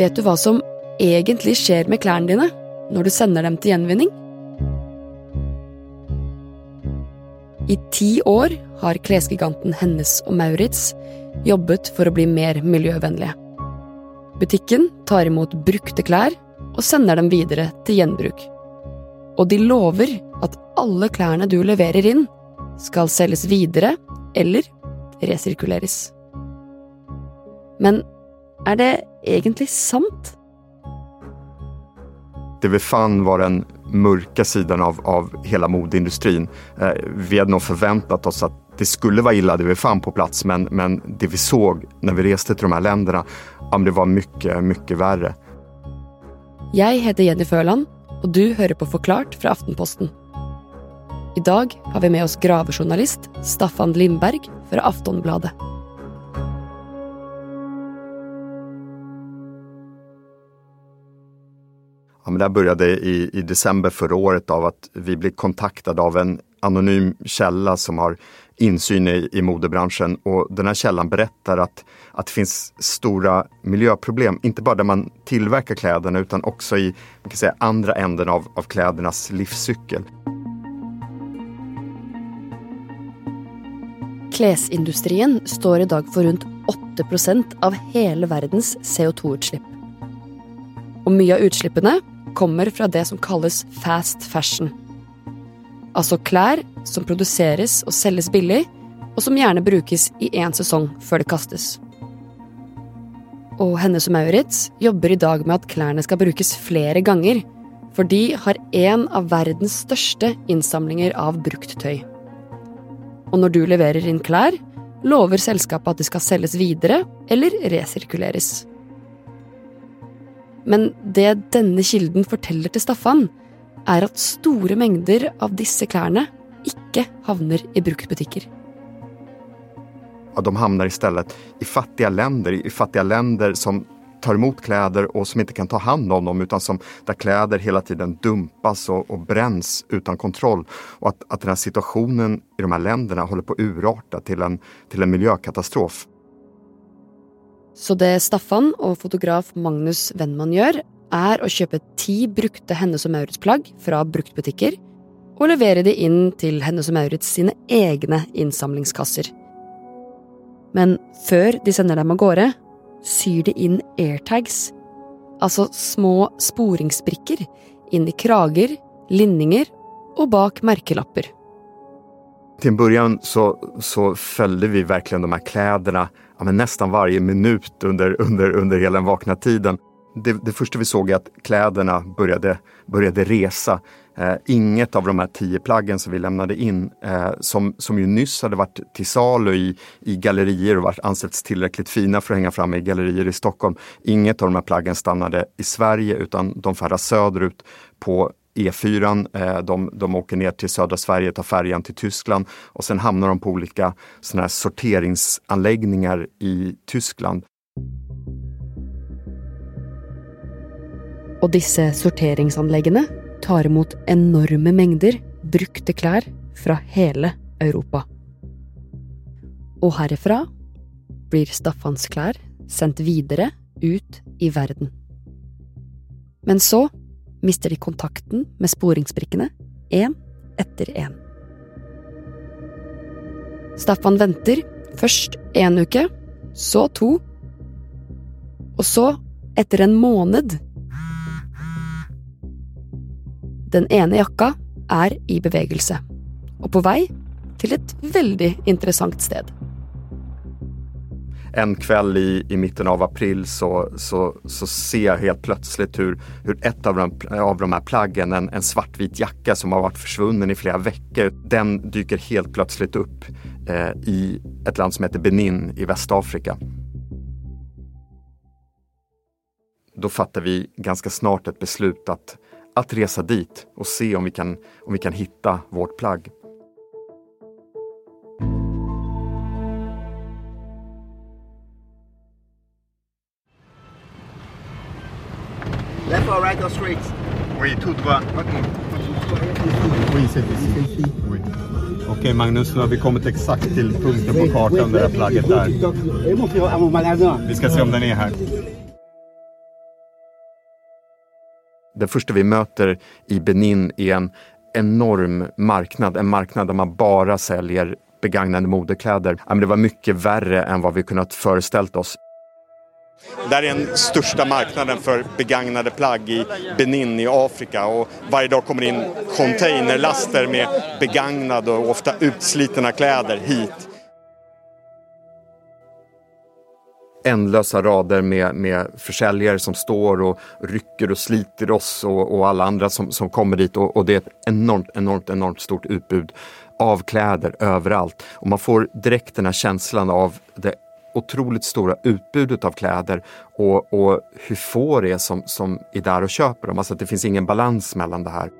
Vet du hva som egentlig skjer med klærne dine når du sender dem til gjenvinning? I ti år har klesgiganten Hennes og Maurits jobbet for å bli mer miljøvennlige. Butikken tar imot brukte klær og sender dem videre til gjenbruk. Og de lover at alle klærne du leverer inn, skal selges videre eller resirkuleres. Men er det egentlig sant? Det vi fann var den mörka sidan av, av hela modeindustrin. Eh, vi hade nog förväntat oss att det skulle vara illa det vi fann på plats men, men det vi såg när vi reste till de här länderna, ja, det var mycket, mycket värre. Jeg heter Jenny Føland, og du hører på Forklart fra Aftenposten. I dag har vi med oss gravejournalist Staffan Lindberg fra Aftonbladet. Ja, men det här började i, i december förra året av att vi blev kontaktade av en anonym källa som har insyn i, i modebranschen och den här källan berättar att, att det finns stora miljöproblem, inte bara där man tillverkar kläderna utan också i man kan säga, andra änden av, av klädernas livscykel. Klesindustrien står i dag runt 8 av hela världens CO2-utsläpp. Og mye av utslippene kommer fra det som kalles fast fashion. Altså klær som produseres og selges billig, og som gjerne brukes i én sesong før det kastes. Og Hennes og Maurits jobber i dag med at klærne skal brukes flere ganger, for de har en av verdens største innsamlinger av brukt tøy. Og når du leverer inn klær, lover selskapet at de skal selges videre eller resirkuleres. Men det denne kilden forteller til Staffan, er at store mengder av disse klærne ikke havner i bruktbutikker. Ja, de hamnar istället i fattiga länder, i fattiga länder som tar emot kläder och som inte kan ta hand om dem utan som, där kläder hela tiden dumpas och, och bränns utan kontroll. Och att, att den här situationen i de här länderna håller på att urarta till en, till en miljökatastrof. Så det Staffan og fotograf Magnus Wennmann gjør, er å kjøpe ti brukte Hennes og Maurits-plagg fra bruktbutikker og levere de inn til Hennes og Maurits sine egne innsamlingskasser. Men før de sender dem av gårde, syr de inn airtags, altså små sporingsbrikker, inn i krager, linninger og bak merkelapper. Till en början så, så följde vi verkligen de här kläderna ja, men nästan varje minut under, under, under hela den vakna tiden. Det, det första vi såg är att kläderna började, började resa. Eh, inget av de här tio plaggen som vi lämnade in, eh, som, som ju nyss hade varit till salu i, i gallerier och varit ansetts tillräckligt fina för att hänga fram i gallerier i Stockholm. Inget av de här plaggen stannade i Sverige utan de färdas söderut på E4. Eh, de, de åker ner till södra Sverige, tar färjan till Tyskland och sen hamnar de på olika såna här sorteringsanläggningar i Tyskland. Och dessa sorteringsanläggningar tar emot enorma mängder brukte klær från hela Europa. Och härifrån blir Staffans klær sendt videre ut i världen. Men så mister de kontakten med sporingsbrikkene én etter én. Staffan venter først én uke, så to, og så, etter en måned Den ene jakka er i bevegelse, og på vei til et veldig interessant sted en kväll i, i mitten av april så, så, så ser jag helt plötsligt hur, hur ett av de, av de här plaggen, en, en svartvit jacka som har varit försvunnen i flera veckor, den dyker helt plötsligt upp eh, i ett land som heter Benin i Västafrika. Då fattar vi ganska snart ett beslut att, att resa dit och se om vi kan, om vi kan hitta vårt plagg. Oui. Oui, Okej Magnus, nu har vi kommit exakt till punkten på kartan där det här plagget är. Vi ska se om den är här. Det första vi möter i Benin är en enorm marknad, en marknad där man bara säljer begagnade modekläder. det var mycket värre än vad vi kunnat föreställt oss. Det här är den största marknaden för begagnade plagg i Benin i Afrika och varje dag kommer in containerlaster med begagnade och ofta utslitna kläder hit. ändlösa rader med, med försäljare som står och rycker och sliter oss och, och alla andra som, som kommer dit och, och, det är ett enormt, enormt, enormt stort utbud av kläder överallt. Och man får direkt den här känslan av det otroligt stora utbudet av kläder och, och hur få det är som, som är där och köper dem. Alltså att det finns ingen balans mellan det här.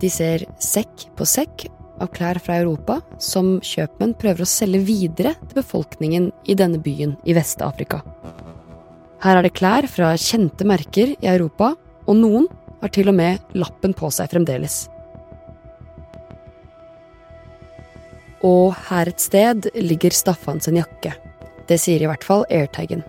De ser säck på säck av klær fra Europa som kjøpmenn prøver å selge videre til befolkningen i denne byen i Vest-Afrika. Her er det klær fra kjente merker i Europa, og noen har til og med lappen på seg fremdeles. Og her et sted ligger Staffan sin jakke. Det sier i hvert fall Airtagen.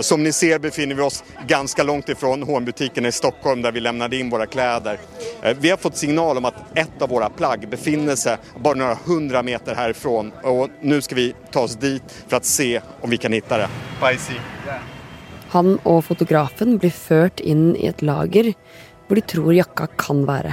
Som ni ser befinner vi oss ganska långt ifrån H&M-butiken i Stockholm där vi lämnade in våra kläder. Eh, vi har fått signal om att ett av våra plagg befinner sig bara några hundra meter härifrån och nu ska vi ta oss dit för att se om vi kan hitta det. Han och fotografen blir fört in i ett lager där de tror jacka kan vara.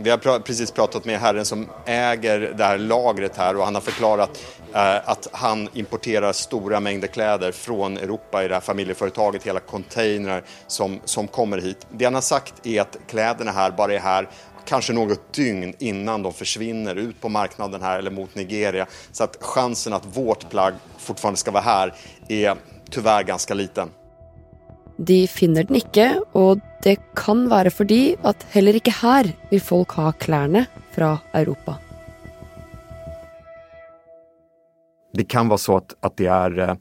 Vi har precis pratat med herren som äger det här lagret här och han har förklarat eh, att han importerar stora mängder kläder från Europa i det här familjeföretaget, hela containrar som, som kommer hit. Det han har sagt är att kläderna här bara är här kanske något dygn innan de försvinner ut på marknaden här eller mot Nigeria. Så att chansen att vårt plagg fortfarande ska vara här är tyvärr ganska liten. De finner den ikke, og det kan være fordi at heller ikke her vil folk ha klærne fra Europa. Det kan vara så att, att det är eh,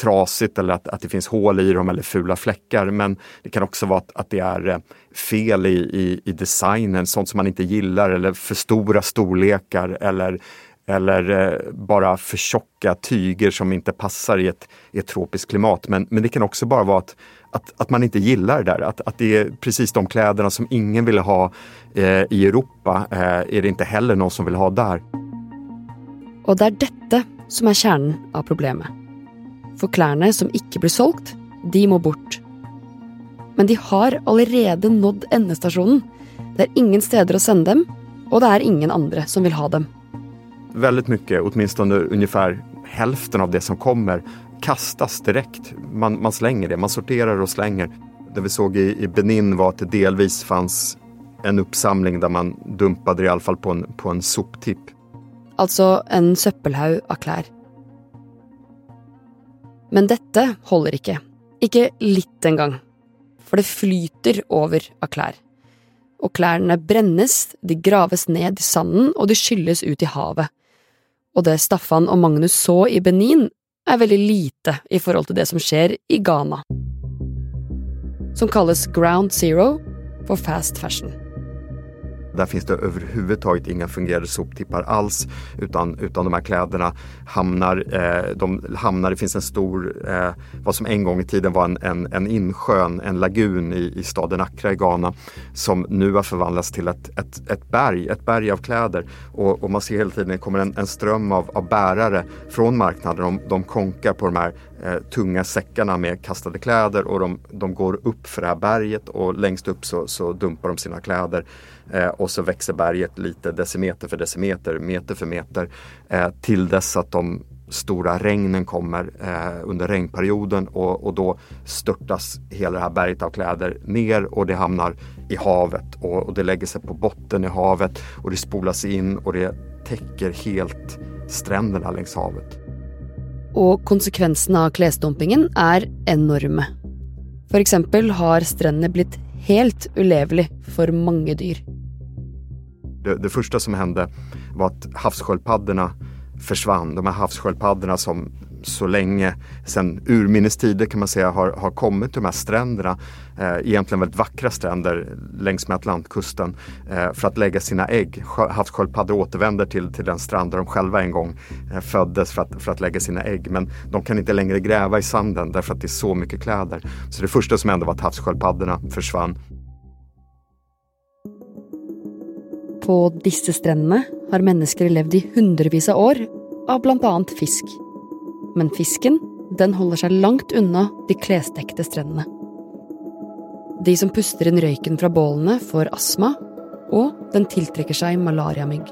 trasigt eller att, att det finns hål i dem eller fula fläckar. Men det kan också vara att, att det är eh, fel i, i, i designen, sånt som man inte gillar eller för stora storlekar eller eller eh, bara för tjocka tyger som inte passar i ett, i ett tropiskt klimat. Men, men det kan också bara vara att, att, att man inte gillar det där. Att, att det är precis de kläderna som ingen vill ha eh, i Europa eh, är det inte heller någon som vill ha där. Och det är detta som är kärnan av problemet. För kläderna som inte blir sålt, de må bort. Men de har redan nått ändestationen. Det är ingen steder att sända dem och det är ingen andra som vill ha dem väldigt mycket, åtminstone ungefär hälften av det som kommer kastas direkt. Man, man slänger det, man sorterar och slänger. Det vi såg i, i Benin var att det delvis fanns en uppsamling där man dumpade det i alla fall på en, på en soptipp. Alltså en söppelhaug av kläder. Men detta håller inte. Inte lite en gång. För det flyter över av kläder. Och kläderna brännes, de graves ned i sanden och de skylles ut i havet. Och det Staffan och Magnus så i Benin, er veldig lite i forhold til det som skjer i Ghana. Som kalles Ground Zero for fast fashion. Där finns det överhuvudtaget inga fungerande soptippar alls utan, utan de här kläderna hamnar, eh, de hamnar, det finns en stor, eh, vad som en gång i tiden var en, en, en insjö, en lagun i, i staden Accra i Ghana som nu har förvandlats till ett, ett, ett berg, ett berg av kläder och, och man ser hela tiden det kommer en, en ström av, av bärare från marknaden. De, de konkar på de här eh, tunga säckarna med kastade kläder och de, de går upp för det här berget och längst upp så, så dumpar de sina kläder. Eh, och så växer berget lite decimeter för decimeter, meter för meter eh, till dess att de stora regnen kommer eh, under regnperioden och, och, då störtas hela det här berget av kläder ner och det hamnar i havet och, och det lägger sig på botten i havet och det spolas in och det täcker helt stränderna längs havet. Och konsekvenserna av klesdumpingen är enorma. För exempel har stränderna blivit helt olevliga för många dyr. Det, det, första som hände var att havssköldpaddorna försvann. De här havssköldpaddorna som så länge, sen urminnes tider kan man säga, har, har kommit till de här stränderna. Eh, egentligen väldigt vackra stränder längs med Atlantkusten eh, för att lägga sina ägg. Havssköldpaddor återvänder till, till den strand där de själva en gång eh, föddes för att, för att lägga sina ägg. Men de kan inte längre gräva i sanden därför att det är så mycket kläder. Så det första som hände var att havssköldpaddorna försvann. På disse strendene har människor levt i hundrevis av år av bland annat fisk. Men fisken den håller sig långt undan de klesdekte strendene. De som puster inn røyken fra bålene, får astma, och den tiltrekker seg malariamygg.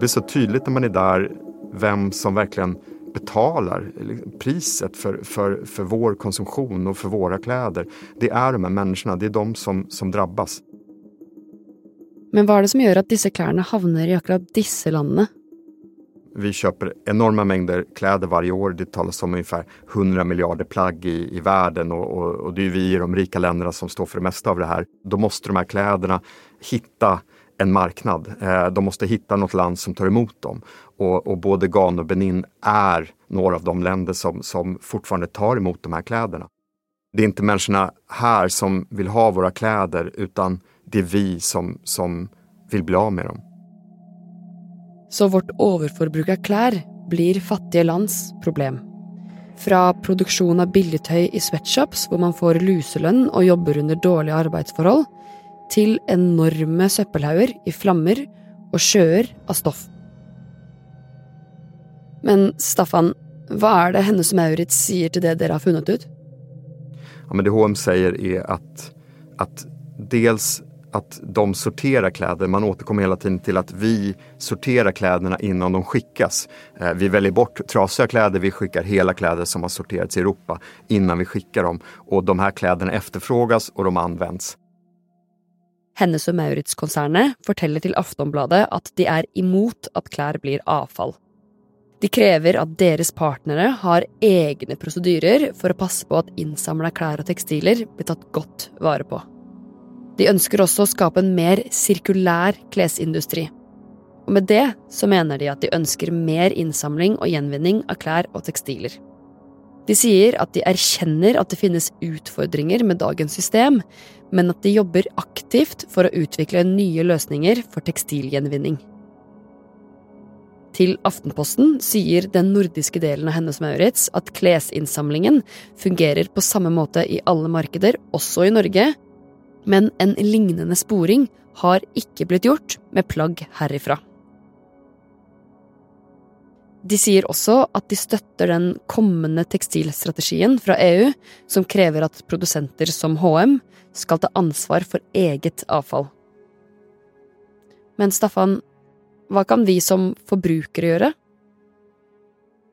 Det er så tydligt när man är där vem som verkligen betalar priset för, för, för vår konsumtion och för våra kläder. Det är de här människorna, det är de som, som drabbas. Men vad är det som gör att dessa kläderna hamnar i akkurat dessa länderna? Vi köper enorma mängder kläder varje år. Det talas om ungefär 100 miljarder plagg i, i världen och, och, och det är vi i de rika länderna som står för det mesta av det här. Då måste de här kläderna hitta en marknad. Eh, de måste hitta något land som tar emot dem. Och, och, både Ghana och Benin är några av de länder som, som fortfarande tar emot de här kläderna. Det är inte människorna här som vill ha våra kläder utan det är vi som, som vill bli av med dem. Så vårt överförbruk av kläder blir fattiga lands problem. Från produktion av billigtøy i sweatshops, där man får luselön och jobbar under dåliga arbetsförhållanden, till enorma søppelhauger i flammor och sjöar av stoff. Men Staffan, vad är det Hennes Maurits säger till det ni har funnit ut? Ja, men det H&M säger är att, att dels att de sorterar kläder. Man återkommer hela tiden till att vi sorterar kläderna innan de skickas. Eh, vi väljer bort trasiga kläder, vi skickar hela kläder som har sorterats i Europa innan vi skickar dem. Och de här kläderna efterfrågas och de används. Hennes och Maurits-koncernet fortäller till Aftonbladet att de är emot att kläder blir avfall. De kräver att deras partnere har egna procedurer för att passa på att insamlade kläder och textilier blir tatt gott vare på. De önskar också skapa en mer cirkulär klesindustri. Och med det så menar de att de ønsker mer insamling och gjenvinning av kläder och textilier. De sier at de erkänner att det finns utmaningar med dagens system, men att de jobbar aktivt för att utveckla nya lösningar för tekstilgjenvinning. Till Aftenposten säger den nordiska delen av Hennes Maurits att klesinnsamlingen fungerar på samma måte i alla marknader, också i Norge, men en lignende sporing har ikke blitt gjort med plagg härifrån. De säger också att de stöttar den kommande textilstrategin från EU som kräver att producenter som H&M ska ta ansvar för eget avfall. Men Staffan, vad kan vi som förbrukare göra?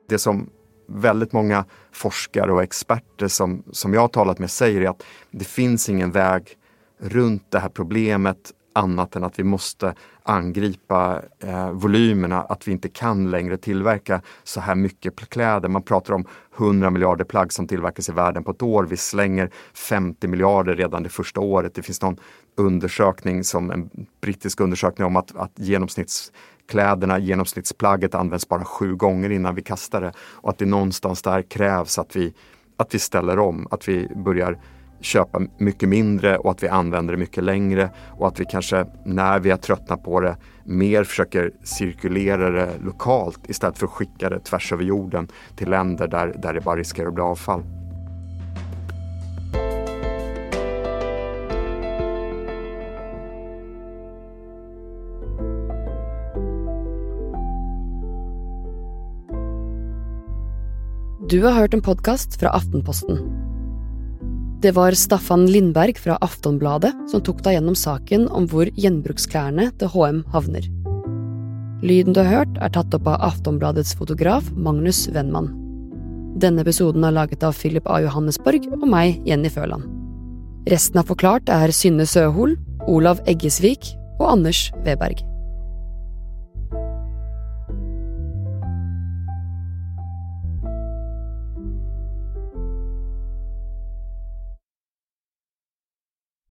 Det som väldigt många forskare och experter som, som jag har talat med säger är att det finns ingen väg runt det här problemet annat än att vi måste angripa eh, volymerna, att vi inte kan längre tillverka så här mycket kläder. Man pratar om 100 miljarder plagg som tillverkas i världen på ett år. Vi slänger 50 miljarder redan det första året. Det finns någon undersökning, som en brittisk undersökning om att, att genomsnittskläderna, genomsnittsplagget används bara sju gånger innan vi kastar det. Och att det någonstans där krävs att vi, att vi ställer om, att vi börjar köpa mycket mindre och att vi använder det mycket längre och att vi kanske när vi har tröttnat på det mer försöker cirkulera det lokalt istället för att skicka det tvärs över jorden till länder där, där det bara riskerar att bli avfall. Du har hört en podcast från Aftenposten. Det var Staffan Lindberg från Aftonbladet som tog deg gjennom saken om var gjenbruksklærne till H&M havner. Lyden du har hørt, är tatt opp av Aftonbladets fotograf Magnus Wennman. Denne episoden är laget av Philip A. Johannesborg och mig, Jenny Føland. Resten av Forklart är Synne Søhol, Olav Eggesvik och Anders Weberg.